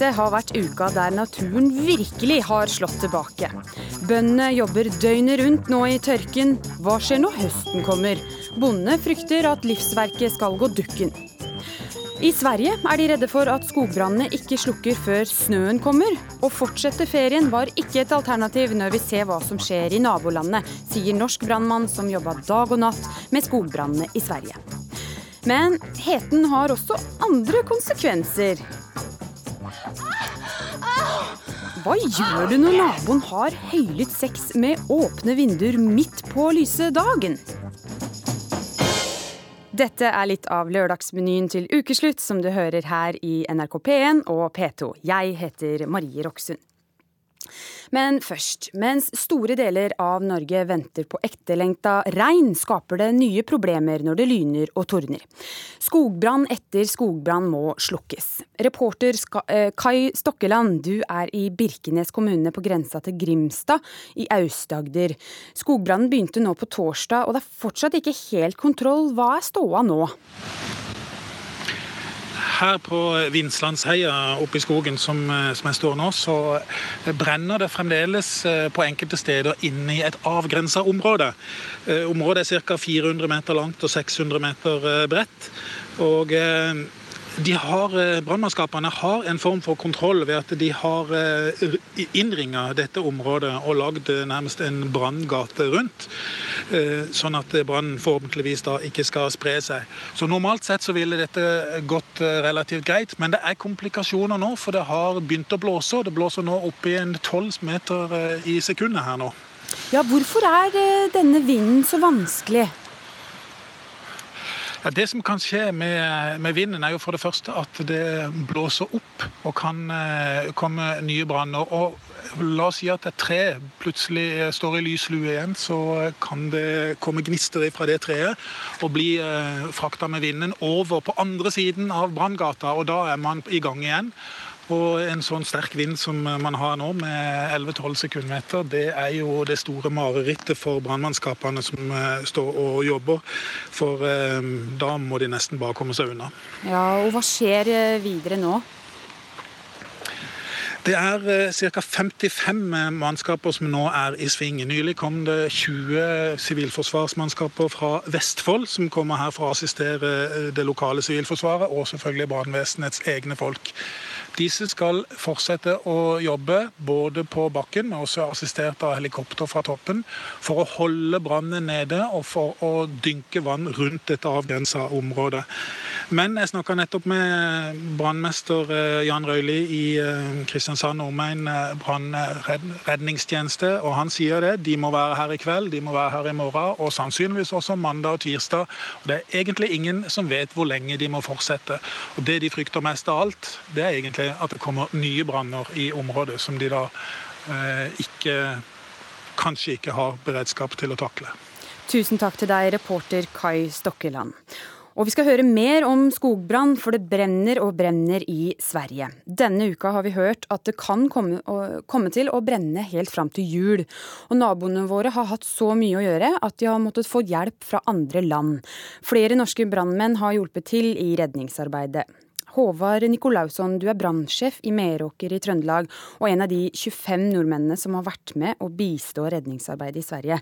Dette har vært uka der naturen virkelig har slått tilbake. Bøndene jobber døgnet rundt nå i tørken. Hva skjer når høsten kommer? Bondene frykter at livsverket skal gå dukken. I Sverige er de redde for at skogbrannene ikke slukker før snøen kommer. Å fortsette ferien var ikke et alternativ når vi ser hva som skjer i nabolandet, sier norsk brannmann som jobba dag og natt med skogbrannene i Sverige. Men heten har også andre konsekvenser. Hva gjør du når naboen har høylytt sex med åpne vinduer midt på lyse dagen? Dette er litt av lørdagsmenyen til ukeslutt, som du hører her i NRK P1 og P2. Jeg heter Marie Roksund. Men først, mens store deler av Norge venter på ektelengta regn, skaper det nye problemer når det lyner og tordner. Skogbrann etter skogbrann må slukkes. Reporter eh, Kai Stokkeland, du er i Birkenes kommune på grensa til Grimstad i Aust-Agder. Skogbrannen begynte nå på torsdag, og det er fortsatt ikke helt kontroll. Hva er ståa nå? Her på Vinslandsheia oppe i skogen som, eh, som, jeg står nå, så brenner det fremdeles eh, på enkelte steder inne i et avgrensa område. Eh, området er ca. 400 meter langt og 600 meter bredt. Og de eh, Brannmannskapene har en form for kontroll ved at de har eh, innringa dette området og lagd eh, nærmest en branngate rundt. Sånn at brannen forhåpentligvis da ikke skal spre seg. Så Normalt sett så ville dette gått relativt greit, men det er komplikasjoner nå. For det har begynt å blåse, og det blåser nå opp i en tolv meter i sekundet her nå. Ja, Hvorfor er denne vinden så vanskelig? Ja, det som kan skje med, med, vinden, er jo for det første at det blåser opp og kan eh, komme nye branner. Og la oss si at et tre plutselig står i lys lue igjen, så kan det komme gnister fra det treet og bli eh, frakta med vinden over på andre siden av branngata, og da er man i gang igjen. Og en sånn sterk vind som man har nå, med 11-12 sekundmeter, det er jo det store marerittet for brannmannskapene som uh, står og jobber. For uh, da må de nesten bare komme seg unna. Ja, og Hva skjer eh, videre nå? Det er ca. 55 mannskaper som nå er i sving. Nylig kom det 20 sivilforsvarsmannskaper fra Vestfold som kommer her for å assistere det lokale sivilforsvaret, og selvfølgelig brannvesenets egne folk. Disse skal fortsette å jobbe både på bakken, men også assistert av helikopter fra toppen, for å holde brannen nede og for å dynke vann rundt dette avgrensa området. Men jeg snakka nettopp med brannmester eh, Jan Røili i eh, Kristiansand omegn eh, brannredningstjeneste, og han sier det. De må være her i kveld, de må være her i morgen, og sannsynligvis også mandag og tirsdag. Og det er egentlig ingen som vet hvor lenge de må fortsette. Og Det de frykter mest av alt, det er egentlig at det kommer nye branner i området som de da eh, ikke kanskje ikke har beredskap til å takle. Tusen takk til deg, reporter Kai Stokkeland. Og vi skal høre mer om skogbrann, for det brenner og brenner i Sverige. Denne uka har vi hørt at det kan komme, komme, til å brenne helt fram til jul. Og naboene våre har hatt så mye å gjøre at de har måttet få hjelp fra andre land. Flere norske brannmenn har hjulpet til i redningsarbeidet. Håvard Nikolausson, du er brannsjef i Meråker i Trøndelag, og en av de 25 nordmennene som har vært med å bistå redningsarbeidet i Sverige.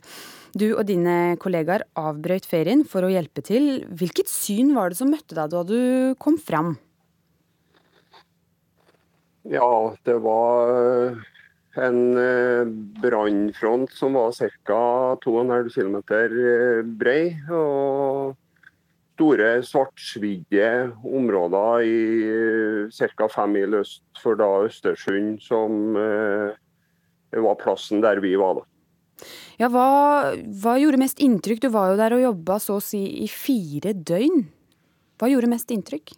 Du og dine kollegaer avbrøt ferien for å hjelpe til. Hvilket syn var det som møtte deg da du kom fram? Ja, det var eh, en eh, brannfront som var ca. 2,5 km brei. og store svartsvidde områder i eh, ca. fem mil øst for da Østersund, som eh, var plassen der vi var da. Ja, hva, hva, gjorde mest inntrykk? Du var jo der og jobba så å si i fire døgn. Hva gjorde mest inntrykk?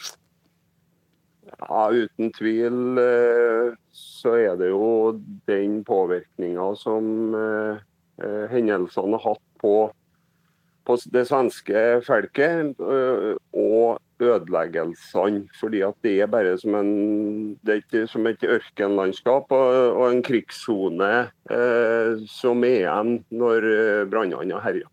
Ja, Uten tvil eh, så er det jo den påvirkninga som eh, eh, hendelsene har hatt på på det svenske folket øh, og ødeleggelsene. fordi at det er bare som, en, det er som et ørkenlandskap og, og en krigssone eh, som er igjen når øh, brannene har herja.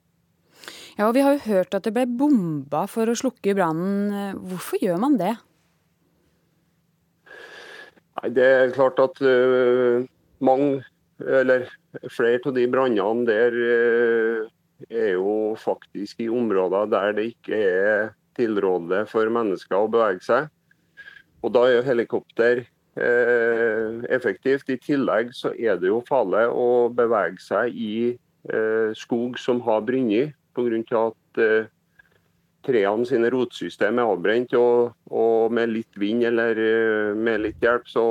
Ja, og Vi har jo hørt at det ble bomba for å slukke brannen. Hvorfor gjør man det? Nei, Det er klart at uh, mange, eller flere av de brannene der uh, er jo faktisk i områder der det ikke er tilrådelig for mennesker å bevege seg. Og Da er jo helikopter eh, effektivt. I tillegg så er det jo farlig å bevege seg i skog som har brunnet, pga. at trærne sine rotsystem er avbrent, og, og, med litt vind eller eh, med litt hjelp, så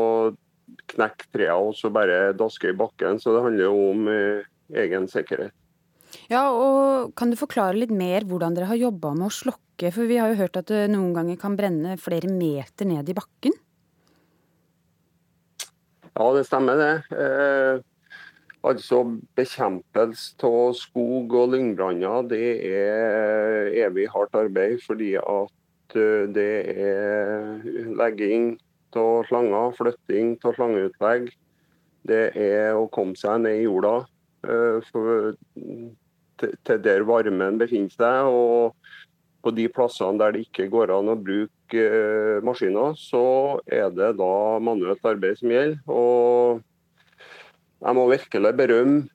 knekker trærne og så bare dasker i bakken. Så det handler jo om eh, egen sikkerhet. Ja, og Kan du forklare litt mer hvordan dere har jobba med å slokke? For vi har jo hørt at det noen ganger kan brenne flere meter ned i bakken? Ja, det stemmer det. Eh, Altså Bekjempelse av skog- og lyngbranner det er evig hardt arbeid. Fordi at eh, det er legging av slanger, flytting av slangeutlegg. Det er å komme seg ned i jorda eh, til der varmen befinner seg. og på de plassene der det ikke går an å bruke eh, maskiner, så er det da manuelt arbeid som gjelder. Og jeg må virkelig berømme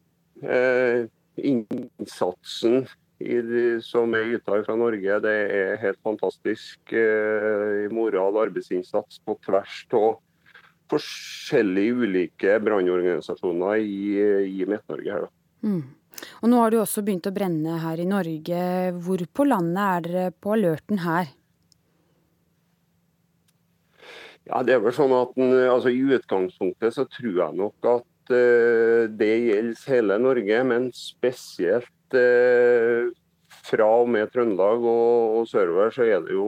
eh, innsatsen de, som er yta fra Norge. Det er helt fantastisk eh, moral arbeidsinnsats på tvers av forskjellige ulike brannorganisasjoner i, i Midt-Norge. her. Mm. Og Nå har du også begynt å brenne her i Norge. Hvor på landet er dere på alerten her? Ja, det er vel sånn at altså, I utgangspunktet så tror jeg nok at uh, det gjelder hele Norge, men spesielt uh, fra og med Trøndelag og, sørover, så er det jo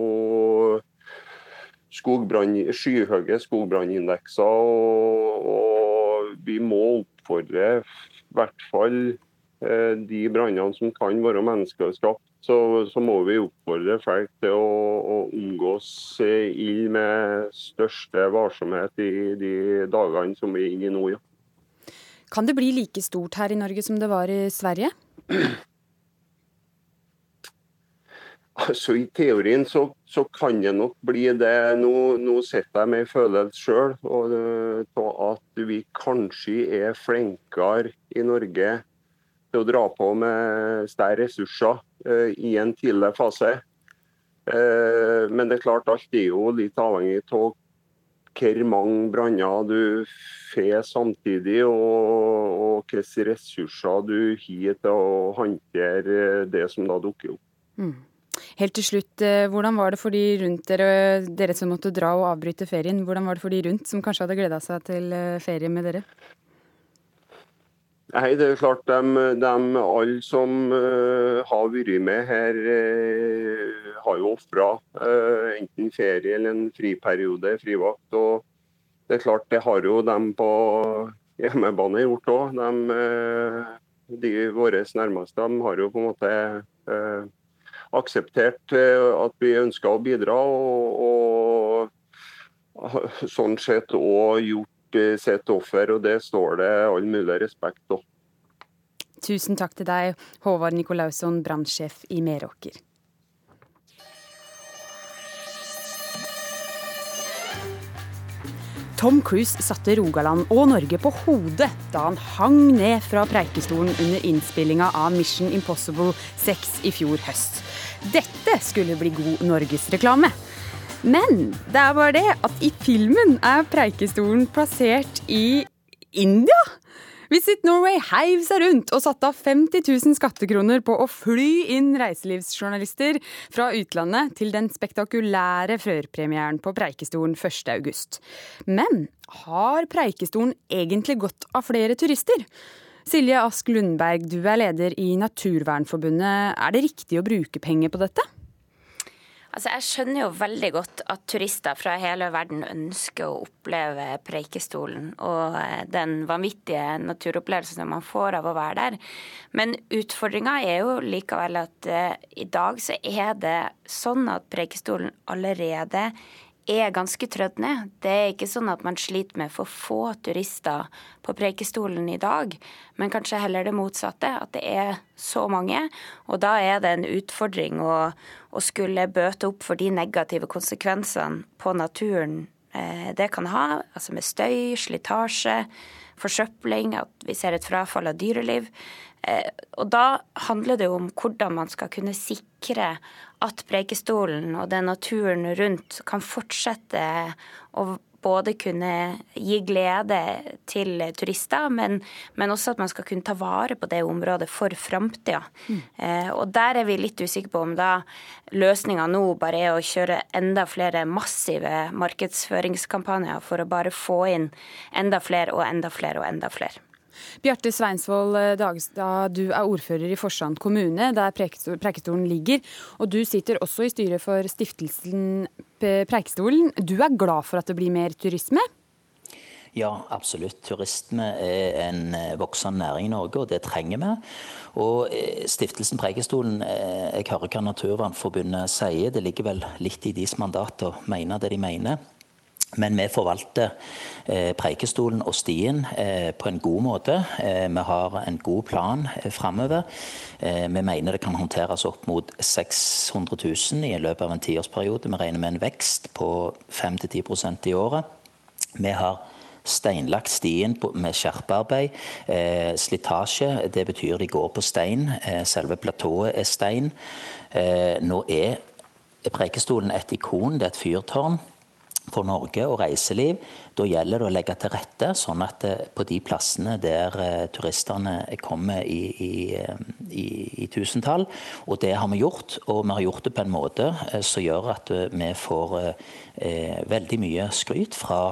skyhøye skogbrannindekser. Og, og, vi må oppfordre i hvert fall eh, de brannene som kan være menneskeskapt. Så, så, må vi oppfordre folk til å, å omgås ild med største varsomhet i de dagene som vi er inne i nå. Ja. Kan det bli like stort her i Norge som det var i Sverige? Altså I teorien så, så kan det nok bli det. Nå, nå sitter jeg med en følelse sjøl på at vi kanskje er flinkere i Norge til å dra på med større ressurser uh, i en tidlig fase. Uh, men det er klart alt er jo litt avhengig av hvor mange branner du får samtidig, og, og hvilke ressurser du har til å håndtere det som da dukker opp. Mm. Helt til slutt, eh, hvordan var det for de rundt dere, dere som måtte dra og avbryte ferien, hvordan var det for de rundt som kanskje hadde gleda seg til eh, ferie med dere? Nei, det er jo klart de, de alle som uh, har vært med her, uh, har jo ofra uh, enten ferie eller en friperiode, frivakt. Og det er klart, det har jo de på hjemmebane gjort òg. De, de våre nærmeste de har jo på en måte akseptert at vi ønska å bidra, og, og sånn sett òg gjort sitt offer, og det står det all mulig respekt av. Tusen takk til deg, Håvard Nikolausson, brannsjef i Meråker. Tom Cruise satte Rogaland og Norge på hodet da han hang ned fra Preikestolen under innspillinga av Mission Impossible 6 i fjor høst. Dette skulle bli god norgesreklame. Men det er bare det at i filmen er Preikestolen plassert i India. Visit Norway heiv seg rundt og satte av 50 000 skattekroner på å fly inn reiselivsjournalister fra utlandet til den spektakulære førpremieren på Preikestolen 1.8. Men har Preikestolen egentlig gått av flere turister? Silje Ask Lundberg, du er leder i Naturvernforbundet. Er det riktig å bruke penger på dette? Altså, jeg skjønner jo veldig godt at turister fra hele verden ønsker å oppleve Preikestolen og eh, den vanvittige naturopplevelsen man får av å være der. Men utfordringa er jo likevel at uh, i dag så er det sånn at Preikestolen allerede er ganske trødd ned. Det er ikke sånn at man sliter med for få turister på Preikestolen i dag, men kanskje heller det motsatte. At det er så mange. Og da er det en utfordring å, å skulle bøte opp for de negative konsekvensene på naturen det kan ha, altså med støy, slitasje, forsøpling, at vi ser et frafall av dyreliv. Og da handler det jo om hvordan man skal kunne sikre at Preikestolen og den naturen rundt kan fortsette å både kunne gi glede til turister, men, men, også at man skal kunne ta vare på det området for framtida. Mm. Eh, og der er vi litt usikre på om da løsninga nå bare er å kjøre enda flere massive markedsføringskampanjer for å bare få inn enda flere og enda flere og enda flere. Bjarte Sveinsvold eh, Dagstad, du er ordfører i Forsand kommune, der Preikestolen ligger. Og du sitter også i styret for stiftelsen Preikestolen. Du er glad for at det blir mer turisme? Ja, absolutt. Turisme er en eh, voksende næring i Norge, og det trenger vi. Og eh, Stiftelsen Preikestolen, jeg hører hva Naturvernforbundet sier. Det ligger vel litt i deres mandat å mene det de mener. Men vi forvalter eh, Preikestolen og stien eh, på en god måte. Eh, vi har en god plan framover. Vi mener det kan håndteres opp mot 600 000 i løpet av en tiårsperiode. Vi regner med en vekst på 5-10% i året. Vi har steinlagt stien med skjerpearbeid. Eh, slitasje, det betyr de går på stein. Selve platået er stein. Nå er Preikestolen et ikon, det er et fyrtårn for Norge og reiseliv. Da gjelder det å legge til rette, sånn at eh, på de plassene der eh, turistene kommer i, i, eh, i, i tusentall, og det har vi gjort, og vi har gjort det på en måte som gjør at vi får eh, veldig mye skryt fra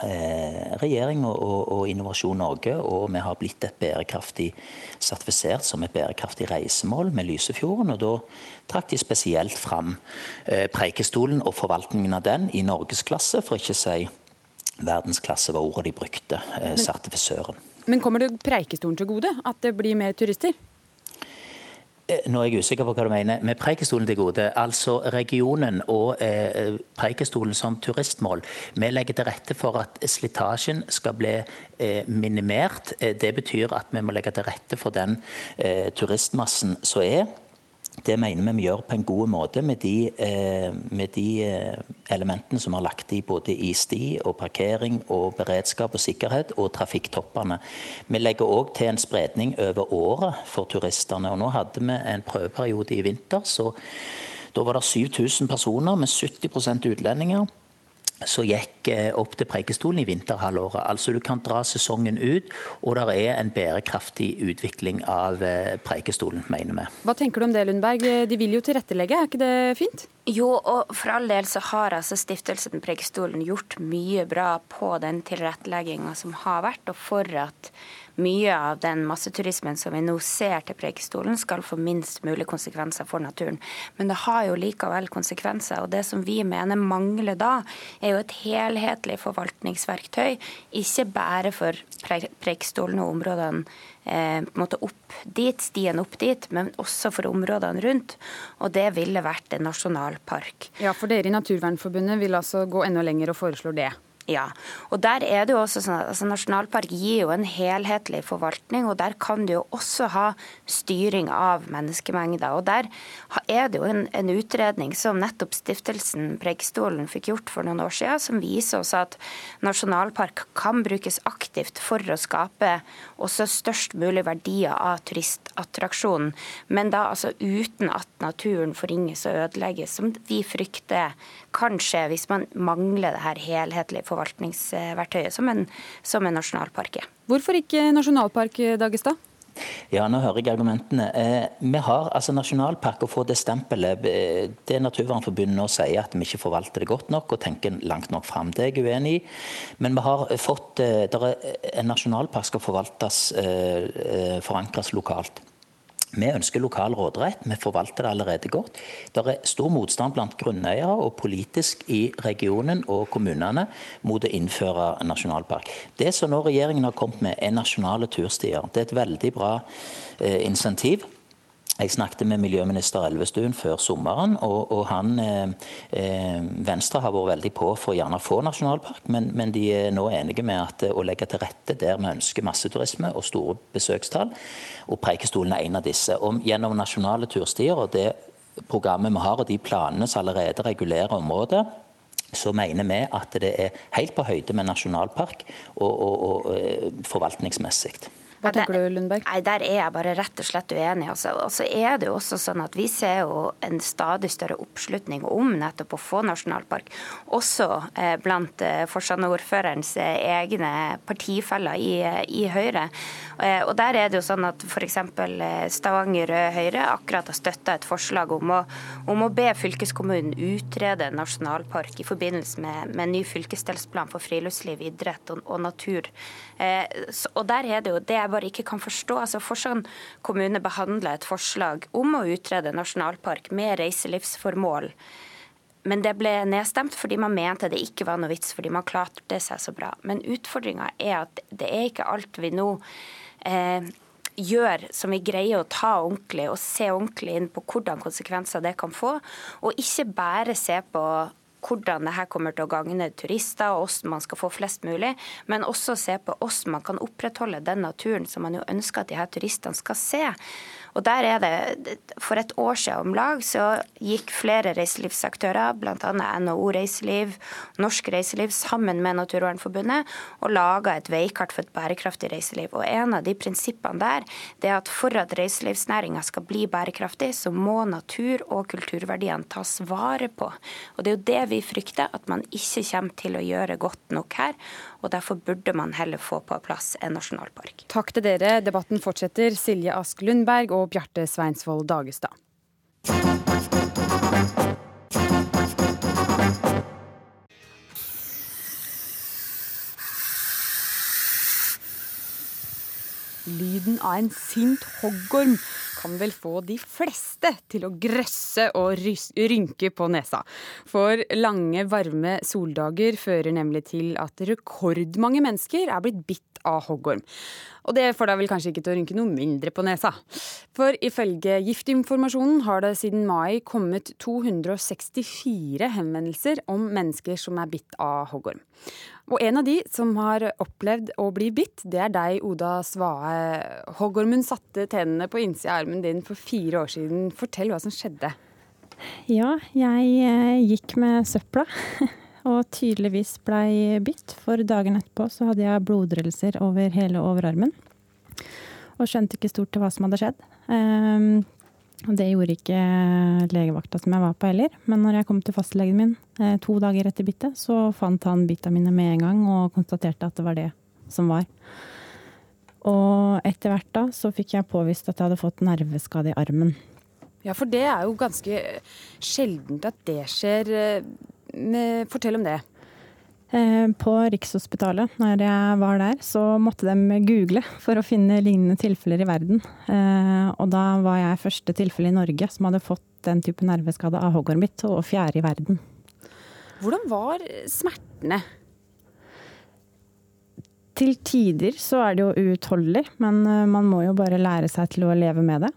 Eh, regjering og, og, Innovasjon Norge, og vi har blitt et bærekraftig sertifisert som et bærekraftig reisemål med Lysefjorden. og Da trakk de spesielt fram eh, Preikestolen og forvaltningen av den i norgesklasse, for ikke å si verdensklasse var ordet de brukte, eh, sertifisøren. Men kommer det Preikestolen til gode at det blir mer turister? Eh, nå er jeg usikker på hva du mener. Med Preikestolen til gode, altså regionen og eh, Preikestolen som turistmål. Vi legger til rette for at slitasjen skal bli eh, minimert. Eh, det betyr at vi må legge til rette for den eh, turistmassen som er. Det mener vi vi gjør på en god måte med de, eh, med de eh, elementene som vi har lagt i både i sti og parkering og beredskap og sikkerhet og trafikktoppene. Vi legger òg til en spredning over året for turistene. og Nå hadde vi en prøveperiode i vinter. så Da var det 7000 personer med 70% utlendinger som gikk eh, opp til Preikestolen i vinterhalvåret. Altså Du kan dra sesongen ut, og det er en bærekraftig utvikling av eh, Preikestolen, mener vi. Hva tenker du om det, Lundberg? De vil jo tilrettelegge, er ikke det fint? Jo, og for all del så har altså Stiftelsen Preikestolen gjort mye bra på den tilrettelegginga som har vært, og for at mye av den masseturismen som vi nå ser til Preikestolen, skal få minst mulig konsekvenser for naturen. Men det har jo likevel konsekvenser. Og det som vi mener mangler da, er jo et helhetlig forvaltningsverktøy. Ikke bare for Preikestolen og områdene eh, opp dit, stien opp dit, men også for områdene rundt. Og det ville vært en nasjonalpark. Ja, for dere i Naturvernforbundet vil altså gå enda lenger og foreslår det? Ja, og der er det jo også sånn altså, Nasjonalpark gir jo en helhetlig forvaltning, og der kan du jo også ha styring av menneskemengder. og Der er det jo en, en utredning som nettopp stiftelsen Preikestolen fikk gjort for noen år siden, som viser oss at nasjonalpark kan brukes aktivt for å skape også størst mulig verdier av turistattraksjonen, men da altså uten at naturen forringes og ødelegges, som vi frykter kan skje hvis man mangler det her helhetlige forvaltningen forvaltningsverktøyet som en, som en nasjonalpark er. Hvorfor ikke nasjonalpark, Dagestad? Ja, nå hører jeg argumentene. Eh, vi har altså nasjonalpark og får det stempelet. Eh, det Naturvernforbundet nå sier at vi ikke forvalter det godt nok og tenker langt nok fram. Det er jeg uenig i. Men vi har fått, eh, der en nasjonalpark skal forvaltes, eh, forankres lokalt. Vi ønsker lokal råderett, vi forvalter det allerede godt. Det er stor motstand blant grunneiere og politisk i regionen og kommunene mot å innføre nasjonalpark. Det som nå regjeringen har kommet med, er nasjonale turstier. Det er et veldig bra eh, insentiv. Jeg snakket med miljøminister Elvestuen før sommeren, og, og han, eh, eh, Venstre har vært veldig på for å gjerne få nasjonalpark, men, men, de er nå enige med at å legge til rette der vi ønsker masseturisme og store besøkstall, og Preikestolen er en av disse. Og gjennom nasjonale turstier og det programmet vi har og de planene som allerede regulerer området, så mener vi at det er helt på høyde med nasjonalpark og, og, og forvaltningsmessig. Hva tenker du, Lundberg? Nei, Der er jeg bare rett og slett uenig. Altså. Og så er det jo også sånn at Vi ser jo en stadig større oppslutning om nettopp å få nasjonalpark. Også eh, blant eh, Forsand-ordførerens eh, egne partifeller i, eh, i Høyre. Eh, og der er det jo sånn at f.eks. Eh, Stavanger Høyre akkurat har støtta et forslag om å, om å, be fylkeskommunen utrede nasjonalpark i forbindelse med, med ny fylkesdelsplan for friluftsliv, idrett og, og natur. Og der er det jo det jeg bare ikke kan forstå. Altså Forsand kommune behandla et forslag om å utrede nasjonalpark med reiselivsformål. Men det ble nedstemt fordi man mente det ikke var noe vits, fordi man klarte seg så bra. Men utfordringa er at det er ikke alt vi nå eh, gjør som vi greier å ta ordentlig og se ordentlig inn på hvordan konsekvenser det kan få. Og ikke bare se på hvordan dette kommer til å gagne turister og hvordan man skal få flest mulig, men også se på hvordan man kan opprettholde den naturen som man jo ønsker at de her turistene skal se. Og der er det, For et år siden om lag så gikk flere reiselivsaktører, bl.a. NHO Reiseliv, Norsk Reiseliv, sammen med Naturvernforbundet og laga et veikart for et bærekraftig reiseliv. Og En av de prinsippene der det er at for at reiselivsnæringa skal bli bærekraftig, så må natur- og kulturverdiene tas vare på. Og Det er jo det vi frykter, at man ikke kommer til å gjøre godt nok her og Derfor burde man heller få på plass en nasjonalpark. Takk til dere. Debatten fortsetter. Silje Ask Lundberg og Bjarte Sveinsvold Dagestad. Lyden av en sint hoggorm kan vel få de fleste til å grøsse og rynke på nesa. For lange, varme soldager fører nemlig til at rekordmange mennesker er blitt bitt av hoggorm. Og det får da vel kanskje ikke til å rynke noe mindre på nesa. For ifølge Giftinformasjonen har det siden mai kommet 264 henvendelser om mennesker som er bitt av hoggorm. Og en av de som har opplevd å bli bitt, det er deg, Oda Svae. Hoggormen satte tennene på innsida av armen din for fire år siden. Fortell hva som skjedde. Ja, jeg eh, gikk med søpla og tydeligvis blei bitt. For dagen etterpå så hadde jeg blodrelser over hele overarmen. Og skjønte ikke stort til hva som hadde skjedd. Og det gjorde ikke legevakta som jeg var på heller. Men når jeg kom til fastlegen min eh, to dager etter bittet, så fant han bitta mine med en gang og konstaterte at det var det som var. Og etter hvert da så fikk jeg påvist at jeg hadde fått nerveskade i armen. Ja, for det er jo ganske sjeldent at det skjer. Eh, fortell om det. Eh, på Rikshospitalet, når jeg var der, så måtte de google for å finne lignende tilfeller i verden. Eh, og da var jeg første tilfelle i Norge som hadde fått den type nerveskade av hoggormbitt, og fjerde i verden. Hvordan var smertene? Til tider så er det jo uutholdelig, men eh, man må jo bare lære seg til å leve med det.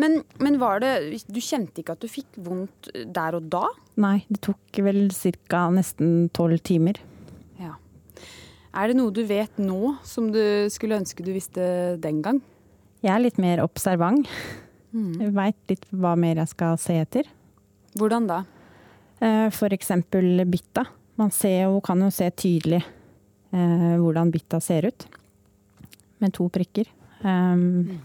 Men, men, var det Du kjente ikke at du fikk vondt der og da? Nei, det tok vel ca. nesten tolv timer. Ja. Er det noe du vet nå som du skulle ønske du visste den gang? Jeg er litt mer observant. Mm. Jeg veit litt hva mer jeg skal se etter. Hvordan da? F.eks. for eksempel ser, Man jo, kan jo se tydelig eh, hvordan bytta ser ut. Med to prikker. Um,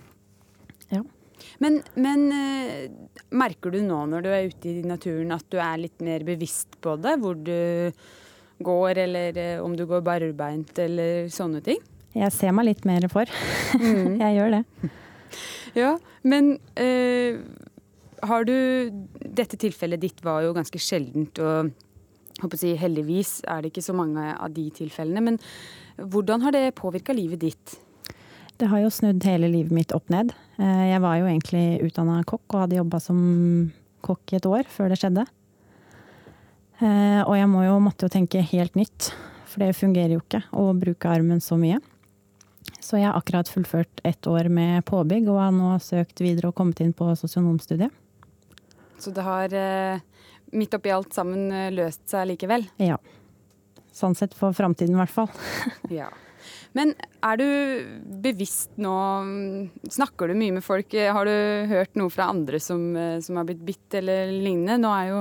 men, men uh, merker du nå når du er ute i naturen at du er litt mer bevisst på det? Hvor du går, eller uh, om du går barbeint eller sånne ting? Jeg ser meg litt mer for. Mm. jeg gjør det. Ja, men uh, har du Dette tilfellet ditt var jo ganske sjeldent, og si, heldigvis er det ikke så mange av de tilfellene. Men hvordan har det påvirka livet ditt? Det har jo snudd hele livet mitt opp ned. Eh, jeg var jo egentlig utdanna kokk og hadde jobba som kokk i et år før det skjedde. Eh, og jeg må jo, måtte jo tenke helt nytt, for det fungerer jo ikke å bruke armen så mye. Så jeg har akkurat fullført ett år med påbygg og har nå søkt videre og kommet inn på sosionomstudiet. Så det har eh, midt oppi alt sammen løst seg likevel? Ja. Sånn sett for framtiden, i hvert fall. ja. Men er du bevisst nå Snakker du mye med folk? Har du hørt noe fra andre som, eh, som har blitt bitt eller lignende? Nå er jo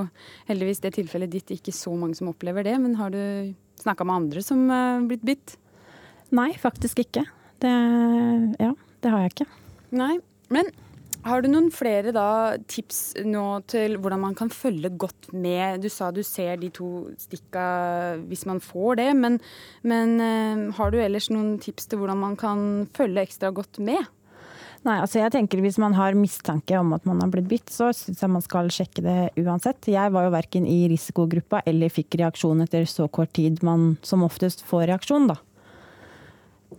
heldigvis det tilfellet ditt ikke så mange som opplever det, men har du snakka med andre som har blitt bitt? Nei, faktisk ikke. Det, ja, det har jeg ikke. Nei, men har du noen flere da, tips nå til hvordan man kan følge godt med? Du sa du ser de to stikka hvis man får det, men, men uh, har du ellers noen tips til hvordan man kan følge ekstra godt med? Nei, altså jeg tenker Hvis man har mistanke om at man har blitt bitt, så syns jeg man skal sjekke det uansett. Jeg var jo verken i risikogruppa eller fikk reaksjon etter så kort tid man som oftest får reaksjon, da.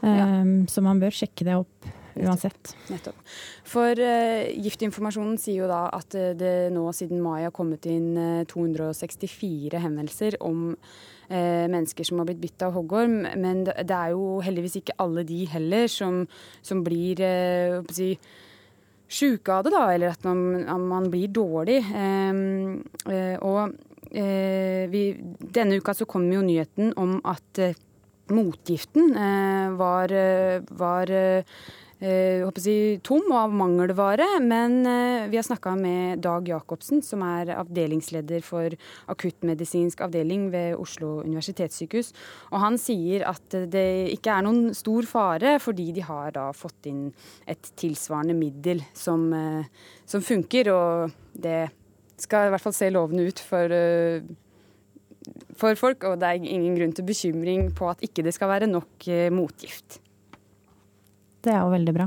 Ja. Um, så man bør sjekke det opp uansett. Nettopp. For uh, Giftinformasjonen sier jo da at eh, det nå siden mai har kommet inn uh, eh, 264 henvendelser om uh, mennesker som har blitt bitt av hoggorm. Men det, det, er jo heldigvis ikke alle de heller som, som blir uh, si, sjuke av det, da, eller at man, man blir dårlig. Um, og vi, denne uka så kom jo nyheten om at motgiften var, var si, tom og av mangelvare. Men eh, vi har snakka med Dag Jacobsen, som er avdelingsleder for akuttmedisinsk avdeling ved Oslo universitetssykehus. Og han sier at det ikke er noen stor fare, fordi de har da fått inn et tilsvarende middel som, eh, som funker. Og det skal i hvert fall se lovende ut for eh, for folk, og det er ingen grunn til bekymring på at ikke det skal være nok eh, motgift. Det er jo veldig bra.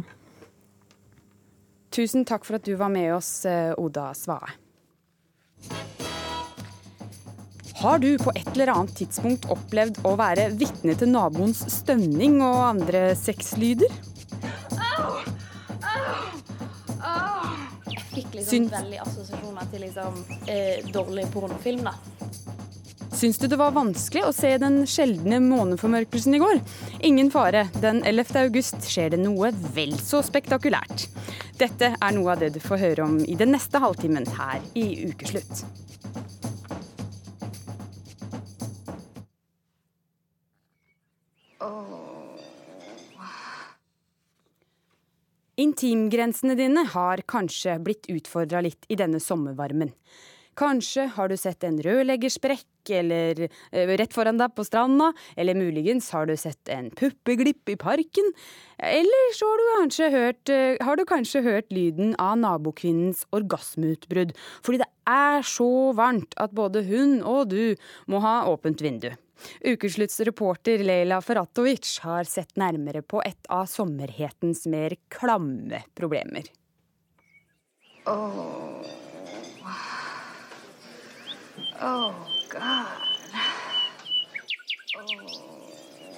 Tusen takk for at du var med oss, eh, Oda Svae. Har du på et eller annet tidspunkt opplevd å være vitne til naboens stønning og andre sexlyder? Au! Au! Au! Jeg fikk liksom veldig assosiasjoner til liksom, eh, dårlig pornofilm, da. Syns du det var vanskelig å se den sjeldne måneformørkelsen i går? Ingen fare, den 11. august skjer det noe vel så spektakulært. Dette er noe av det du får høre om i den neste halvtimen her i Ukeslutt. Intimgrensene dine har kanskje blitt utfordra litt i denne sommervarmen. Kanskje har du sett en rørleggersprekk eller uh, rett foran deg på stranda, eller muligens har du sett en puppeglipp i parken. Eller så har du kanskje hørt, uh, har du kanskje hørt lyden av nabokvinnens orgasmeutbrudd, fordi det er så varmt at både hun og du må ha åpent vindu. Ukeslutts reporter Leila Feratovic har sett nærmere på et av sommerhetens mer klamme problemer. Oh. Oh,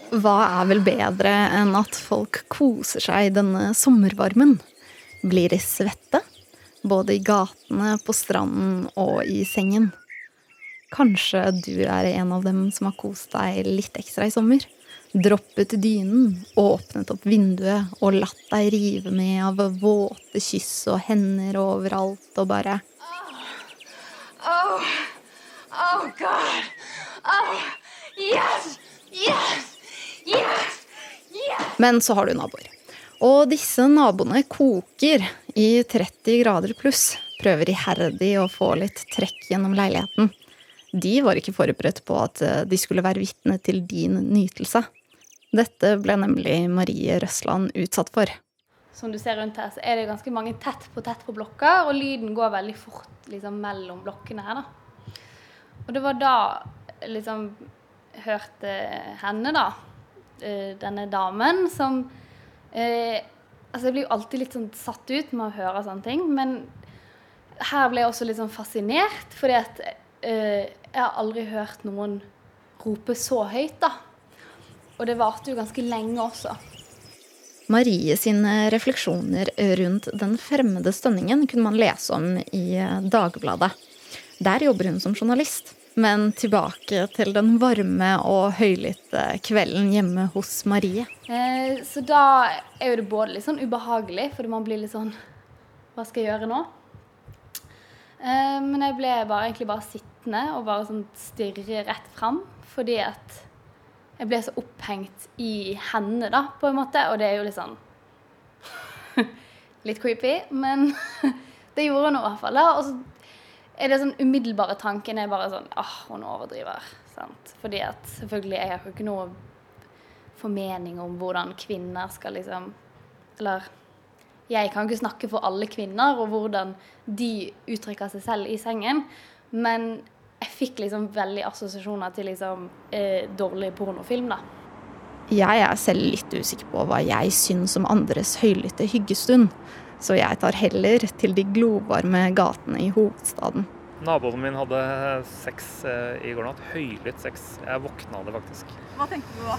Hva er vel bedre enn at folk koser seg i denne sommervarmen? Blir de svette? Både i gatene, på stranden og i sengen. Kanskje du er en av dem som har kost deg litt ekstra i sommer? Droppet dynen, åpnet opp vinduet og latt deg rive med av våte kyss og hender overalt og bare oh. Oh. Oh, God. Oh, yes! Yes! Yes! Yes! Men så har du naboer. Og disse naboene koker i 30 grader pluss. Prøver iherdig å få litt trekk gjennom leiligheten. De var ikke forberedt på at eh, de skulle være vitne til din nytelse. Dette ble nemlig Marie Røsland utsatt for. Som du ser rundt her, så er det ganske mange tett på tett på blokker, og lyden går veldig fort liksom, mellom blokkene her. da. Og det var da liksom hørte henne, da, eh, denne damen, som eh, Altså, jeg blir jo alltid litt sånn satt ut med å høre sånne ting, men her ble jeg også litt sånn fascinert, fordi at eh, jeg har aldri hørt noen rope så høyt, da. Og det varte jo ganske lenge også. Marie sine refleksjoner rundt den fremmede stønningen kunne man lese om i Dagbladet. Der jobber hun som journalist. Men tilbake til den varme og høylytte kvelden hjemme hos Marie. Eh, så da er jo det både litt sånn ubehagelig, fordi man blir litt sånn Hva skal jeg gjøre nå? Eh, men jeg ble bare, egentlig bare sittende og bare sånn stirre rett fram, fordi at Jeg ble så opphengt i henne, da, på en måte. Og det er jo litt sånn Litt creepy, men det gjorde hun i hvert fall. da, Og så er det sånn umiddelbare tanken er bare sånn åh, hun overdriver. Sant? Fordi at selvfølgelig jeg har ikke noe formening om hvordan kvinner skal liksom Eller jeg kan ikke snakke for alle kvinner og hvordan de uttrykker seg selv i sengen, men jeg fikk liksom veldig assosiasjoner til liksom eh, dårlig pornofilm, da. Jeg er selv litt usikker på hva jeg syns om andres høylytte hyggestund, så jeg tar heller til de glovarme gatene i hovedstaden. Naboen min hadde sex eh, i går natt. Høylytt sex. Jeg våkna av det faktisk. Hva tenkte du da?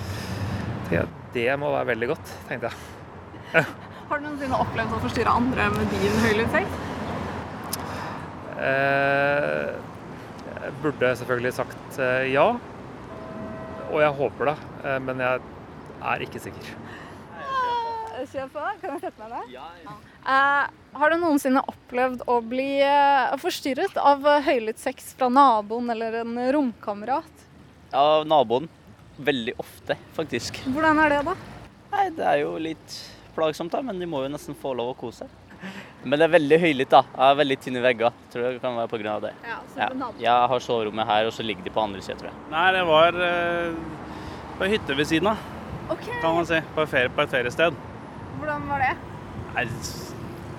Det, det må være veldig godt, tenkte jeg. Har du noensinne opplevd å forstyrre andre med din høylytt sex? Eh, jeg burde selvfølgelig sagt eh, ja. Og jeg håper det, eh, men jeg er ikke sikker. Kjør på. Kan jeg sette meg ned? Ja, ja. Eh, har du noensinne opplevd å bli uh, forstyrret av høylytt sex fra naboen eller en romkamerat? Ja, naboen. Veldig ofte, faktisk. Hvordan er det, da? Nei, Det er jo litt plagsomt, da, men de må jo nesten få lov å kose seg. Men det er veldig høylytt, da. Jeg har veldig tynne vegger. Tror det kan være pga. det. Ja, så Ja. naboen. Jeg har soverommet her, og så ligger de på andre sida, tror jeg. Nei, det var eh, på ei hytte ved siden av, okay. kan man si. På, et ferie, på et feriested. Hvordan var det? Nei,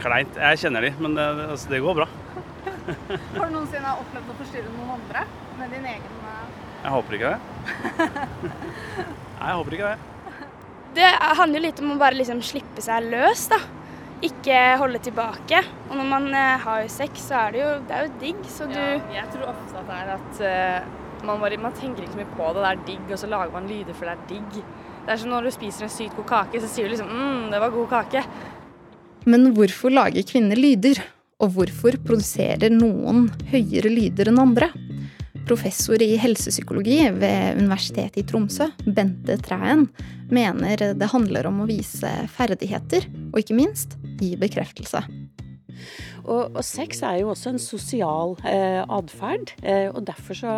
kleint. Jeg kjenner de, men det, altså, det går bra. Har du noensinne opplevd å forstyrre noen andre med din egen eh, Jeg håper ikke det. Nei, jeg håper ikke det. Det handler jo litt om å bare liksom slippe seg løs, da. Ikke holde tilbake. Og når man har har sex, så er det jo, det er jo digg, så du Jeg tror ofte at det er at uh, man, bare, man tenker ikke så mye på det. Det er digg, og så lager man lyder for det er digg. Det er som når du spiser en sykt god kake, så sier du liksom 'mm, det var god kake'. Men hvorfor lager kvinner lyder? Og hvorfor produserer noen høyere lyder enn andre? Professor i helsepsykologi ved Universitetet i Tromsø, Bente Træen, mener det handler om å vise ferdigheter, og ikke minst gi bekreftelse. Og, og sex er jo også en sosial eh, atferd. Eh, og derfor så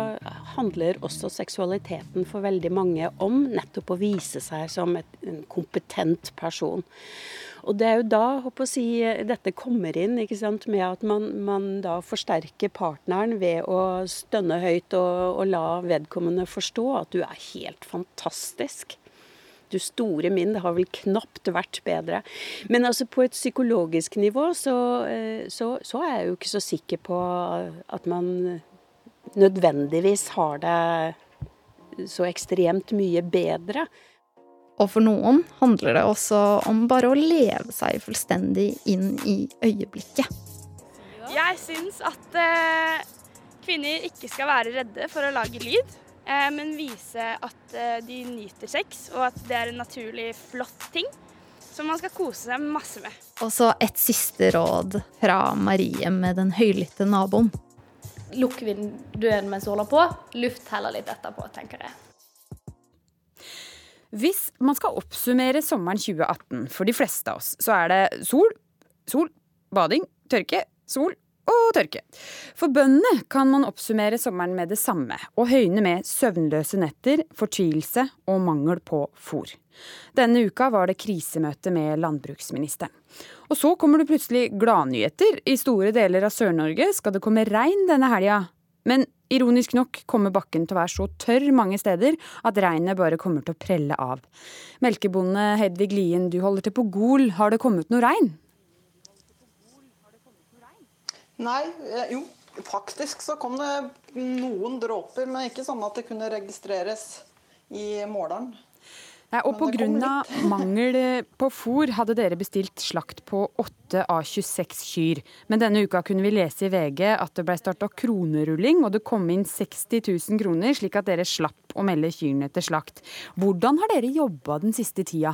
handler også seksualiteten for veldig mange om nettopp å vise seg som et, en kompetent person. Og det er jo da håper å si, dette kommer inn, ikke sant, med at man, man da forsterker partneren ved å stønne høyt og, og la vedkommende forstå at du er helt fantastisk. Du store min, det har vel knapt vært bedre. Men altså på et psykologisk nivå så, eh, så, så er jeg jo ikke så sikker på at man nødvendigvis har det så ekstremt mye bedre. Og for noen handler det også om bare å leve seg fullstendig inn i øyeblikket. Jeg syns at eh, kvinner ikke skal være redde for å lage lyd, men vise at eh, de nyter sex, og at det er en naturlig flott ting som man skal kose seg masse med. Og så et siste råd fra Marie med den høylytte naboen. Lukk vinduet mens du holder på. Luft heller litt etterpå, tenker jeg. Hvis man skal oppsummere sommeren 2018 for de fleste av oss, så er det sol, sol, bading, tørke, sol og tørke. For bøndene kan man oppsummere sommeren med det samme, og høyne med søvnløse netter, fortvilelse og mangel på fôr. Denne uka var det krisemøte med landbruksministeren. Og så kommer det plutselig gladnyheter. I store deler av Sør-Norge skal det komme regn denne helga. Men ironisk nok kommer bakken til å være så tørr mange steder at regnet bare kommer til å prelle av. Melkebonde Hedvig Lien, du holder til på Gol. Har det kommet noe regn? Nei, eh, jo, faktisk så kom det noen dråper, men ikke sånn at det kunne registreres i måleren. Nei, og pga. mangel på fôr hadde dere bestilt slakt på 8 av 26 kyr. Men denne uka kunne vi lese i VG at det ble starta kronerulling, og det kom inn 60 000 kroner, slik at dere slapp å melde kyrne til slakt. Hvordan har dere jobba den siste tida?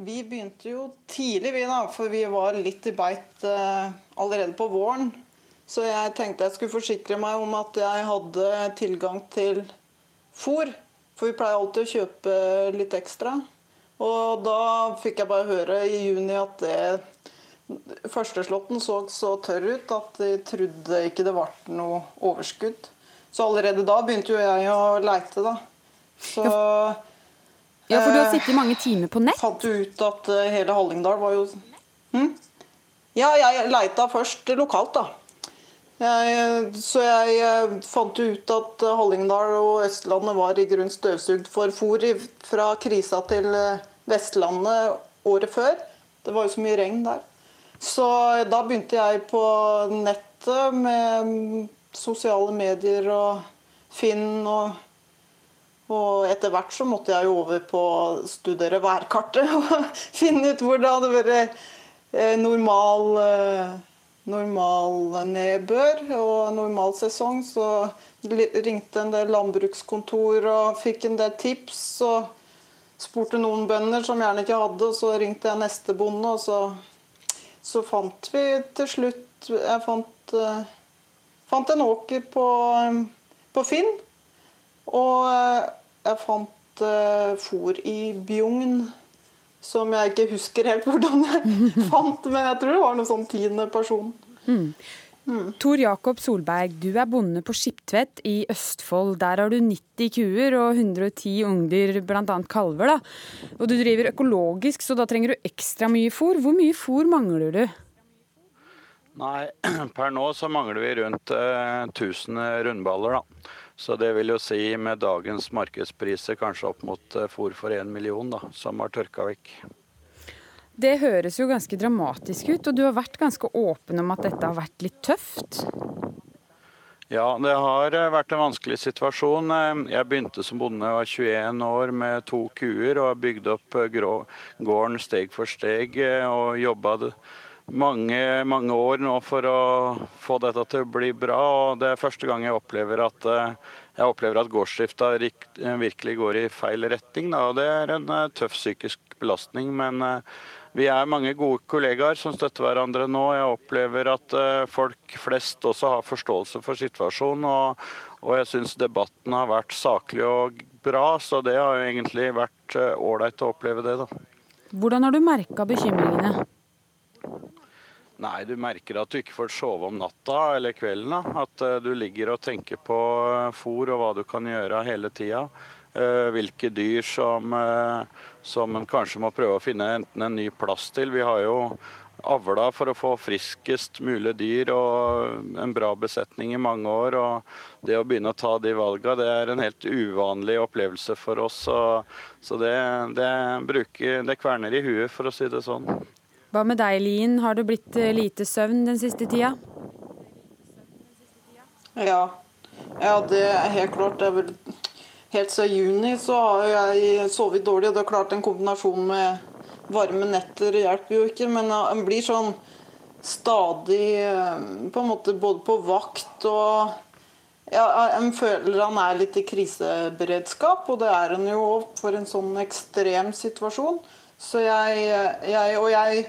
Vi begynte jo tidlig, vi da, for vi var litt i beit eh, allerede på våren. Så jeg tenkte jeg skulle forsikre meg om at jeg hadde tilgang til fôr. For vi pleier alltid å kjøpe litt ekstra. Og da fikk jeg bare høre i juni at det Førsteslåtten så så tørr ut at de trodde ikke det ble noe overskudd. Så allerede da begynte jo jeg å leite, da. Så Ja, for du har sittet mange timer på nett? Fant ut at eh, hele Hallingdal var jo hm? Ja, jeg leita først lokalt, da. Jeg, så jeg eh, fant ut at eh, Hallingdal og Østlandet var i grunn støvsugd for fôr fra krisa til eh, Vestlandet året før. Det var jo så mye regn der. Så da begynte jeg på nettet med mm, sosiale medier og Finn og og etter hvert så måtte jeg jo over på å studere værkartet og finne ut hvor det hadde vært eh, normal, eh, normal nedbør og normal sesong. Så ringte en del landbrukskontor og fikk en del tips. og spurte noen bønder som gjerne ikke hadde, og så ringte jeg neste bonde. Og så, så fant vi til slutt Jeg fant, eh, fant en åker på, på Finn. Og jeg fant uh, fôr i Bjugn, som jeg ikke husker helt hvordan jeg fant, men jeg tror det var noe sånn tiende person. Mm. Mm. Tor Jakob Solberg, du er bonde på Skiptvet i Østfold. Der har du 90 kuer og 110 ungdyr, bl.a. kalver. da. Og du driver økologisk, så da trenger du ekstra mye fôr. Hvor mye fôr mangler du? Nei, per nå så mangler vi rundt uh, 1000 rundballer, da. Så det vil jo si med dagens markedspriser kanskje opp mot eh, fôr for én million, da, som har tørka vekk. Det høres jo ganske dramatisk ut, og du har vært ganske åpen om at dette har vært litt tøft? Ja, det har eh, vært en vanskelig situasjon. Eh, jeg begynte som bonde var 21 år med to kuer og har bygd opp gården steg for steg og jobba mange, mange år nå for å få dette til å bli bra. og Det er første gang jeg opplever at, eh, jeg opplever at gårdsdrifta virkelig går i feil retning. Da. Det er en eh, tøff psykisk belastning. Men eh, vi er mange gode kollegaer som støtter hverandre nå. Jeg opplever at folk flest også har forståelse for situasjonen. Og, og jeg syns debatten har vært saklig og bra, så det har jo egentlig vært ålreit å oppleve det. da. Hvordan har du merka bekymringene? Nei, du merker at du ikke får sove om natta eller kvelden. Da. At uh, du ligger og tenker på uh, fôr og hva du kan gjøre hele tida. Uh, hvilke dyr som, som en kanskje må prøve å finne enten en ny plass til. Vi har jo avla for å få friskest mulig dyr og en bra besetning i mange år. og Det å begynne å ta de valgene, det er en helt uvanlig opplevelse for oss. Så, så det, det, bruker, det kverner i huet, for å si det sånn. Hva med deg, Lien? Har det blitt eh, lite søvn den siste tida? Ja. ja, det er helt klart. Er vel Helt siden juni så har jeg sovet dårlig. og Det er klart en kombinasjon med varme netter hjelper jo ikke, men en blir sånn stadig eh, på en måte både på vakt og ja, En føler han er litt i kriseberedskap, og det er han jo for en sånn ekstrem situasjon. Så jeg, jeg, Og jeg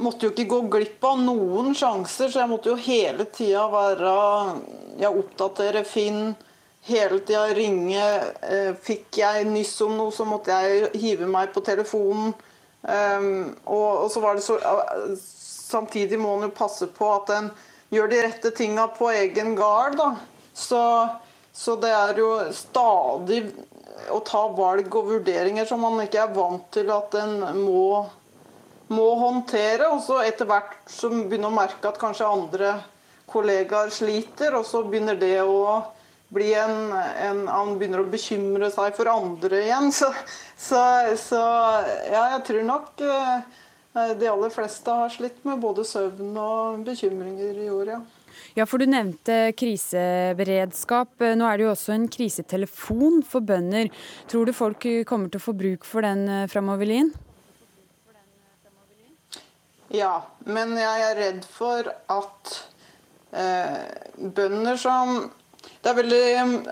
måtte jo ikke gå glipp av noen sjanser, så jeg måtte jo hele tida være Jeg oppdaterer Finn. Hele tida ringe. Eh, fikk jeg nyss om noe, så måtte jeg hive meg på telefonen. Um, og, og, så var det så Samtidig må en jo passe på at en gjør de rette tinga på egen gard. da. Så, så det er jo stadig å ta valg og vurderinger som man ikke er vant til at en må, må håndtere. Og så etter hvert så begynner å merke at kanskje andre kollegaer sliter, og så begynner det å bli en, en Han begynner å bekymre seg for andre igjen. Så, så, så ja, jeg tror nok eh, de aller fleste har slitt med både søvn og bekymringer i år, ja. Ja, for du nevnte kriseberedskap. Nå er det jo også en krisetelefon for bønder. Tror du folk kommer til å få bruk for den eh, framover, Lien? Ja, men jeg er redd for at eh, bønder som det er veldig,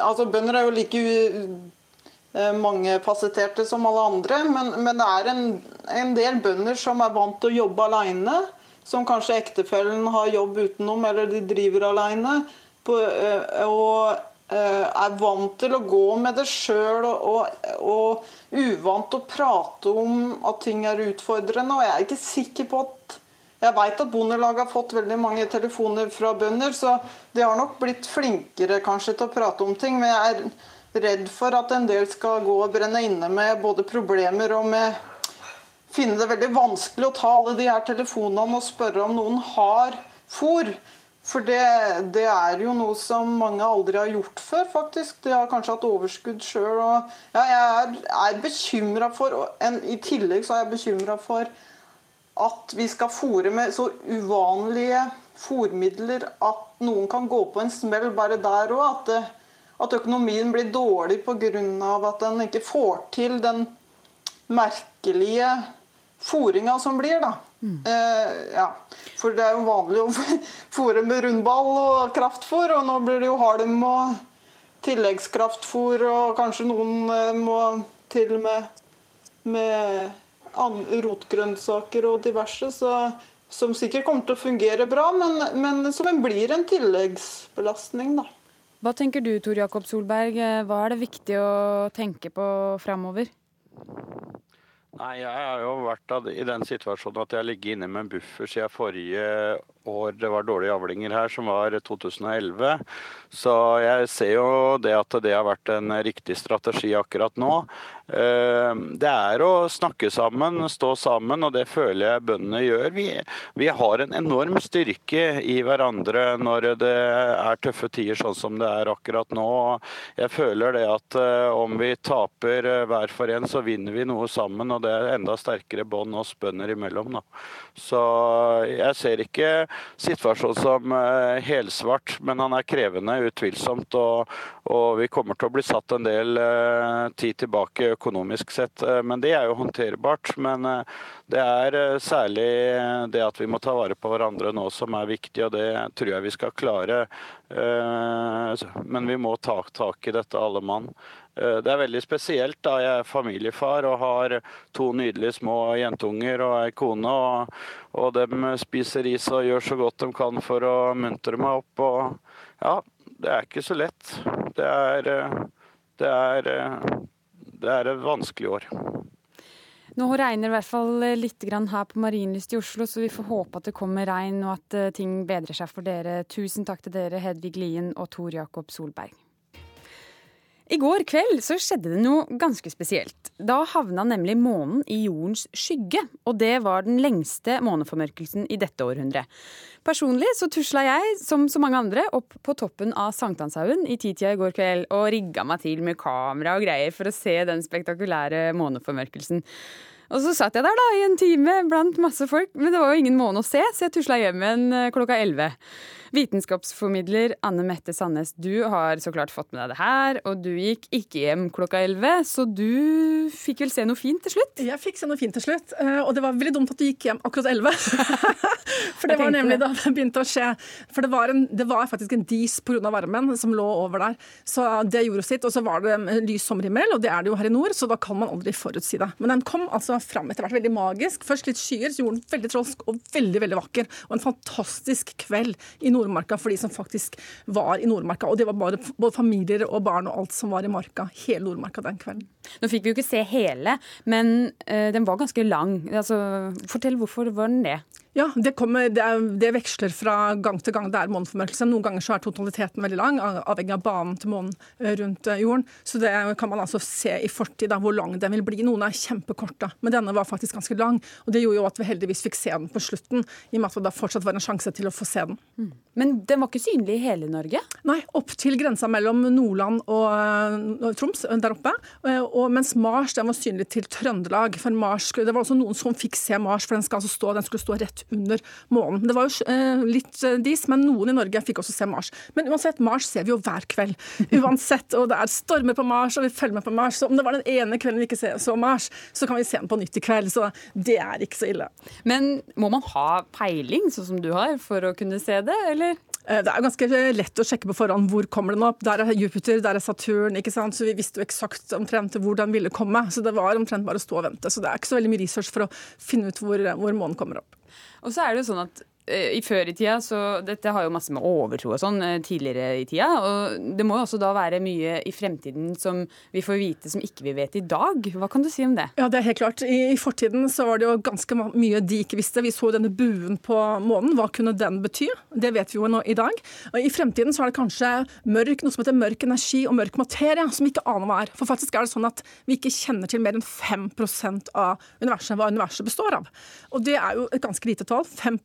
altså Bønder er jo like eh, mangefasetterte som alle andre, men, men det er en, en, del bønder som er vant til å jobbe alene som kanskje ektefellen har jobb utenom, eller de driver alene, eh, og eh, er vant til å gå med det sjøl og, og, og, uvant til å prate om at ting er utfordrende. Og jeg er ikke sikker på at Jeg veit at Bondelaget har fått veldig mange telefoner fra bønder, så de har nok blitt flinkere kanskje til å prate om ting. Men jeg er redd for at en del skal gå og brenne inne med både problemer og med finne det veldig vanskelig å ta alle de her telefonene og spørre om noen har fôr. For det, det, er jo noe som mange aldri har gjort før, faktisk. De har kanskje hatt overskudd sjøl. Ja, jeg er, er bekymra for en, I tillegg så er jeg bekymra for at vi skal fôre med så uvanlige fôrmidler at noen kan gå på en smell bare der òg. At, at, økonomien blir dårlig pga. at en ikke får til den merkelige fôringa som blir. da. Mm. Eh, ja. For det er jo vanlig å fôre med rundball og kraftfôr, og nå blir det jo halm og tilleggskraftfôr, og kanskje noen eh, må til med, med rotgrønnsaker og diverse, så, som sikkert kommer til å fungere bra, men, men som blir en tilleggsbelastning. da. Hva tenker du Tor Jakob Solberg, hva er det viktig å tenke på framover? Nei, Jeg har jo vært i den situasjonen at jeg har ligget inne med en buffer siden forrige år det var dårlige avlinger her, som var 2011. Så jeg ser jo det at det har vært en riktig strategi akkurat nå. Eh, det er å snakke sammen, stå sammen, og det føler jeg bøndene gjør. Vi, vi, har en enorm styrke i hverandre når det er tøffe tider sånn som det er akkurat nå. Jeg føler det at eh, om vi taper eh, hver for en, så vinner vi noe sammen. Og det er enda sterkere bånd oss bønder imellom. Da. Så jeg ser ikke situasjonen som helsvart, men han er krevende, utvilsomt. Og, og vi kommer til å bli satt en del tid tilbake økonomisk sett. Eh, men det er jo håndterbart. Men eh, det er eh, særlig det at vi må ta vare på hverandre nå som er viktig, og det tror jeg vi skal klare. Men vi må ta tak i dette, alle mann. Det er veldig spesielt da jeg er familiefar og har to nydelige små jentunger og ei kone. Og, og de spiser is og gjør så godt de kan for å muntre meg opp. Og ja, det er ikke så lett. Det er, det er det er et vanskelig år. Nå regner det i hvert fall litt her på Marienlyst i Oslo, så vi får håpe at det kommer regn og at eh, ting bedrer seg for dere. Tusen takk til dere, Hedvig Lien og Tor Jakob Solberg. I går kveld så skjedde det noe ganske spesielt. Da havna nemlig månen i jordens skygge, og det var den lengste måneformørkelsen i dette århundret. Personlig så tusla jeg, som så mange andre, opp på toppen av Sankthanshaugen i titida i går kveld og rigga meg til med kamera og greier for å se den spektakulære måneformørkelsen. Og så satt jeg der da i en time blant masse folk, men det var jo ingen måne å se, så jeg tusla hjem igjen eh, klokka elleve. Vitenskapsformidler Anne Mette Sandnes, du har så klart fått med deg det her, og du gikk ikke hjem klokka 11, så du fikk vel se noe fint til slutt? Jeg fikk se noe fint til slutt, eh, og det var veldig dumt at du gikk hjem akkurat 11. For det var nemlig da det begynte å skje. For det var, en, det var faktisk en dis pga. varmen som lå over der. Så det gjorde sitt. Og så var det lys sommerhimmel, og det er det jo her i nord, så da kan man aldri forutsi det. Men den kom altså fram etter hvert veldig magisk. Først litt skyer, så gjorde den veldig trolsk og veldig, veldig vakker. Og en fantastisk kveld i nord Nordmarka for de som faktisk var i Nordmarka. Og det var bare, både familier og barn og alt som var i marka. Hele Nordmarka den kvelden. Nå fikk vi jo ikke se hele, men uh, den var ganske lang. Altså, fortell hvorfor var den det? Ja, det, kommer, det, er, det, veksler fra gang til gang. Det er måneformørkelse. Noen ganger så er totaliteten veldig lang, avhengig av banen til månen eh, rundt eh, jorden. Så det kan man altså se i fortid, da, hvor lang den vil bli. Noen er kjempekorte, men denne var faktisk ganske lang. Og det gjorde jo at vi heldigvis fikk se den på slutten, i og med at det da fortsatt var en sjanse til å få se den. Mm. Men den var ikke synlig i hele Norge? Nei, opp til grensa mellom Nordland og, og eh, Troms der oppe. Og mens Mars den var synlig til Trøndelag. For Mars, det var også noen som fikk se Mars, for den, skal altså stå, den skulle stå rett under månen. Det var jo eh, litt eh, dis, men noen i Norge fikk også se Mars. Men uansett, Mars ser vi jo hver kveld. Uansett, og det er stormer på Mars, og vi følger med på Mars. Så om det var den ene kvelden vi ikke så Mars, så kan vi se den på nytt i kveld. Så det er ikke så ille. Men må man ha peiling, sånn som du har, for å kunne se det, eller? Eh, det er ganske lett å sjekke på forhånd hvor kommer den opp. Der er Jupiter, der er Saturn. ikke sant? Så vi visste jo eksakt omtrent hvor den ville komme. Så det var omtrent bare å stå og vente. Så det er ikke så veldig mye research for å finne ut hvor, hvor månen kommer opp. Og så er det jo sånn at i før i tida så Dette har jo masse med overtro og sånn eh, tidligere i tida. Og det må jo også da være mye i fremtiden som vi får vite som ikke vi vet i dag. Hva kan du si om det? Ja, det er helt klart. I, i fortiden så var det jo ganske mye de ikke visste. Vi så denne buen på månen. Hva kunne den bety? Det vet vi jo nå i dag. Og I fremtiden så er det kanskje mørk, noe som heter mørk energi og mørk materie, som vi ikke aner hva er. For faktisk er det sånn at vi ikke kjenner til mer enn 5% av universet, hva universet består av. Og det er jo et ganske lite tall. 5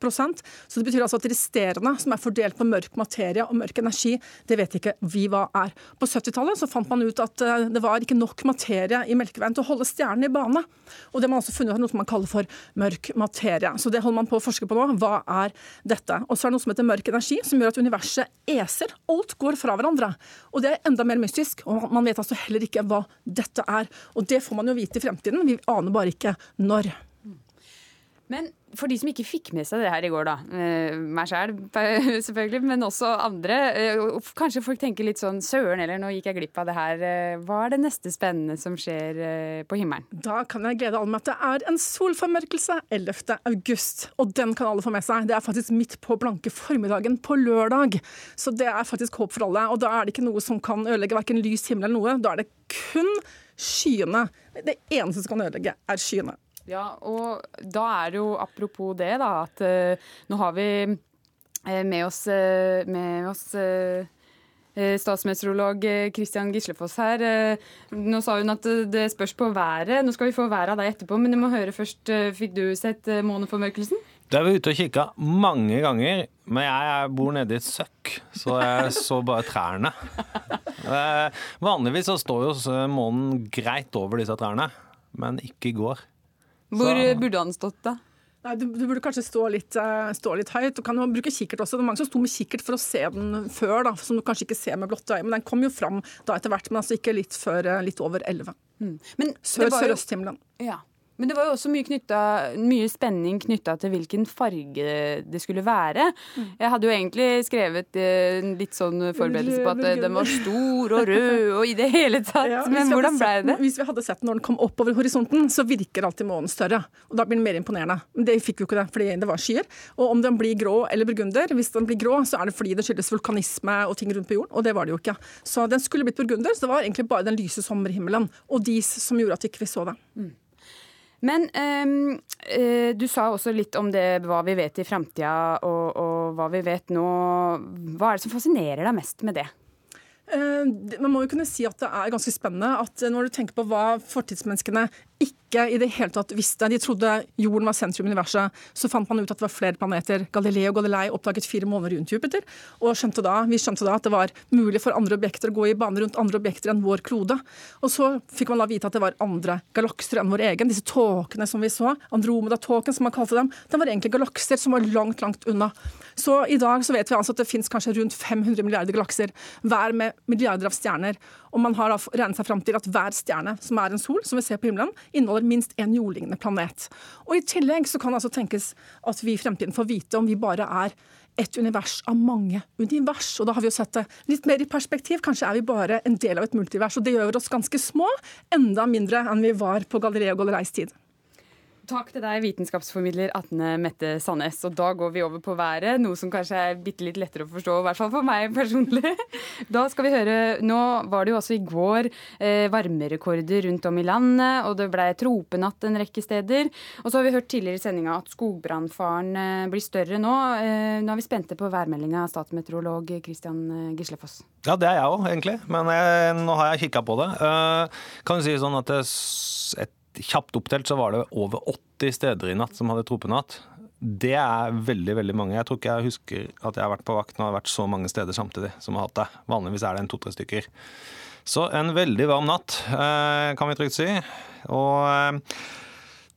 Så det betyr altså at resterende, som er fordelt på mørk materie og mørk energi, det vet ikke vi hva er. På 70-tallet så fant man ut at eh, det var ikke nok materie i Melkeveien til å holde stjernene i bane. Og det har man også funnet ut noe som man kaller for mørk materie. Så det holder man på å forske på nå. Hva er dette? Og så er det noe som heter mørk energi, som gjør at universet eser. Alt går fra hverandre. Og det er enda mer mystisk. Og man vet altså heller ikke hva dette er. Og det får man jo vite i fremtiden. Vi aner bare ikke når. Men for de som ikke fikk med seg det her i går, da, eh, meg sjæl selvfølgelig, men også andre, eh, kanskje folk tenker litt sånn søren eller nå gikk jeg glipp av det her. Eh, hva er det neste spennende som skjer på himmelen? Da kan jeg glede alle med at det er en solformørkelse 11. august, og den kan alle få med seg. Det er faktisk midt på blanke formiddagen på lørdag, så det er faktisk håp for alle. Og da er det ikke noe som kan ødelegge verken lys himmel eller noe, da er det kun skyene. Det eneste som kan ødelegge, er skyene. Ja, og da er det jo apropos det, da, at uh, nå har vi uh, med oss, uh, med oss statsmeteorolog Kristian Gislefoss her. Nå sa hun at det spørs på været. Nå skal vi få været av deg etterpå, men du må høre først. Fikk du sett måneformørkelsen? Da er vi ute og kikka mange ganger, men jeg bor nede i et søkk, så jeg så bare trærne. Vanligvis så står jo månen greit over disse trærne, men ikke i går. Hvor så. burde han stått, da? Nei, du, du, burde kanskje stå litt, uh, stå litt høyt. Du kan jo bruke kikkert også. Det er mange som sto med kikkert for å se den før, da, som du kanskje ikke ser med blotte øye. Men den kom jo fram da etter hvert, men altså ikke litt før uh, litt over elleve. Mm. Sør-sørøsthimmelen. Ja. Men det var jo også mye, knyttet, mye spenning knytta til hvilken farge det skulle være. Mm. Jeg hadde jo egentlig skrevet eh, litt sånn forberedelse på at den var stor og rød og i det hele tatt. Ja, Men hvordan ble det? Hvis vi hadde sett når den kom oppover horisonten, så virker alltid månen større. Og da blir den mer imponerende. Men det fikk vi jo ikke det, fordi det var skyer. Og om den blir grå eller burgunder, hvis den blir grå, så er det fordi det skyldes vulkanisme og ting rundt på jorden, og det var det jo ikke. Så den skulle blitt burgunder, så det var egentlig bare den lyse sommerhimmelen og dis som gjorde at vi ikke så det. Mm. Men um, du sa også litt om det, hva vi vet i framtida og, og, hva vi vet nå. Hva er det som fascinerer deg mest med det? Uh, man må jo kunne si at det er ganske spennende at når du tenker på hva fortidsmenneskene ikke i det hele tatt visste. De trodde jorden var sentrum i universet. Så fant man ut at det var flere planeter. Galileo Galilei oppdaget fire måneder rundt Jupiter. Og skjønte da, vi skjønte da at det var mulig for andre objekter å gå i bane rundt andre objekter enn vår klode. Og så fikk man da vite at det var andre galakser enn vår egen. Disse tåkene som vi så, Andromeda-tåken som man kalte dem, den var egentlig galakser som var langt, langt unna. Så i dag så vet vi altså at det finnes kanskje rundt 500 milliarder galakser, hver med milliarder av stjerner. Og man har da regnet seg fram til at hver stjerne som er en sol, som vi ser på himmelen, inneholder minst en jordlignende planet. Og I tillegg så kan det altså tenkes at vi i fremtiden får vite om vi bare er et univers av mange univers. Og da har vi jo sett det litt mer i perspektiv. Kanskje er vi bare en del av et multivers, og det gjør oss ganske små. Enda mindre enn vi var på Galileo Galileis tid. Takk til deg, vitenskapsformidler Atne Mette Sandnes. Og da går vi over på været, noe som kanskje er bitte litt lettere å forstå, i hvert fall for meg personlig. Da skal vi høre Nå var det jo også i går eh, varmerekorder rundt om i landet, og det ble tropenatt en rekke steder. Og så har vi hørt tidligere i sendinga at skogbrannfaren eh, blir større nå. Eh, nå er vi spente på værmeldinga, statsmeteorolog Christian eh, Gislefoss. Ja, det er jeg òg, egentlig. Men jeg, eh, nå har jeg kikka på det. Uh, kan du si sånn at det, et kjapt opptelt så var det over 80 steder i natt som hadde tropenatt. Det er veldig veldig mange. Jeg tror ikke jeg husker at jeg har vært på vakt når det har vært så mange steder samtidig som har hatt det. Vanligvis er det en to-tre stykker. Så en veldig varm natt, eh, kan vi trygt si. Og eh,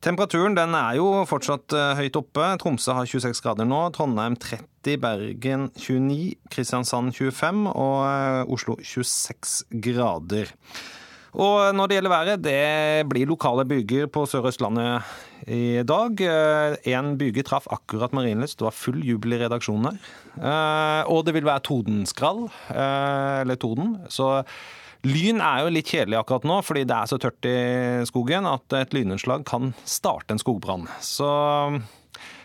temperaturen den er jo fortsatt eh, høyt oppe. Tromsø har 26 grader nå, Trondheim 30, Bergen 29, Kristiansand 25 og Oslo 26 grader. Og når det gjelder været, det blir lokale byger på Sør-Østlandet i dag. En byge traff akkurat Marienlyst. Det var full jubel i redaksjonen her. Eh, og det vil være tordenskrall, eh, eller torden. Så lyn er jo litt kjedelig akkurat nå, fordi det er så tørt i skogen at et lynnedslag kan starte en skogbrann. Så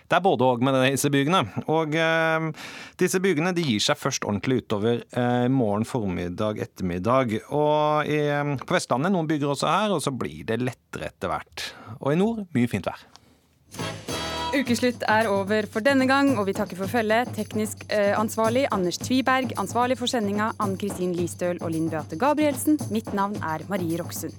Det er både òg med disse bygene. Og eh, disse bygene de gir seg først ordentlig utover eh, morgen, formiddag, ettermiddag. Og i, på Vestlandet noen bygger også her, og så blir det lettere etter hvert. Og i nord mye fint vær. Ukeslutt er over for denne gang, og vi takker for følget. Teknisk eh, ansvarlig Anders Tviberg. Ansvarlig for sendinga Ann Kristin Listøl og Linn Beate Gabrielsen. Mitt navn er Marie Roksund.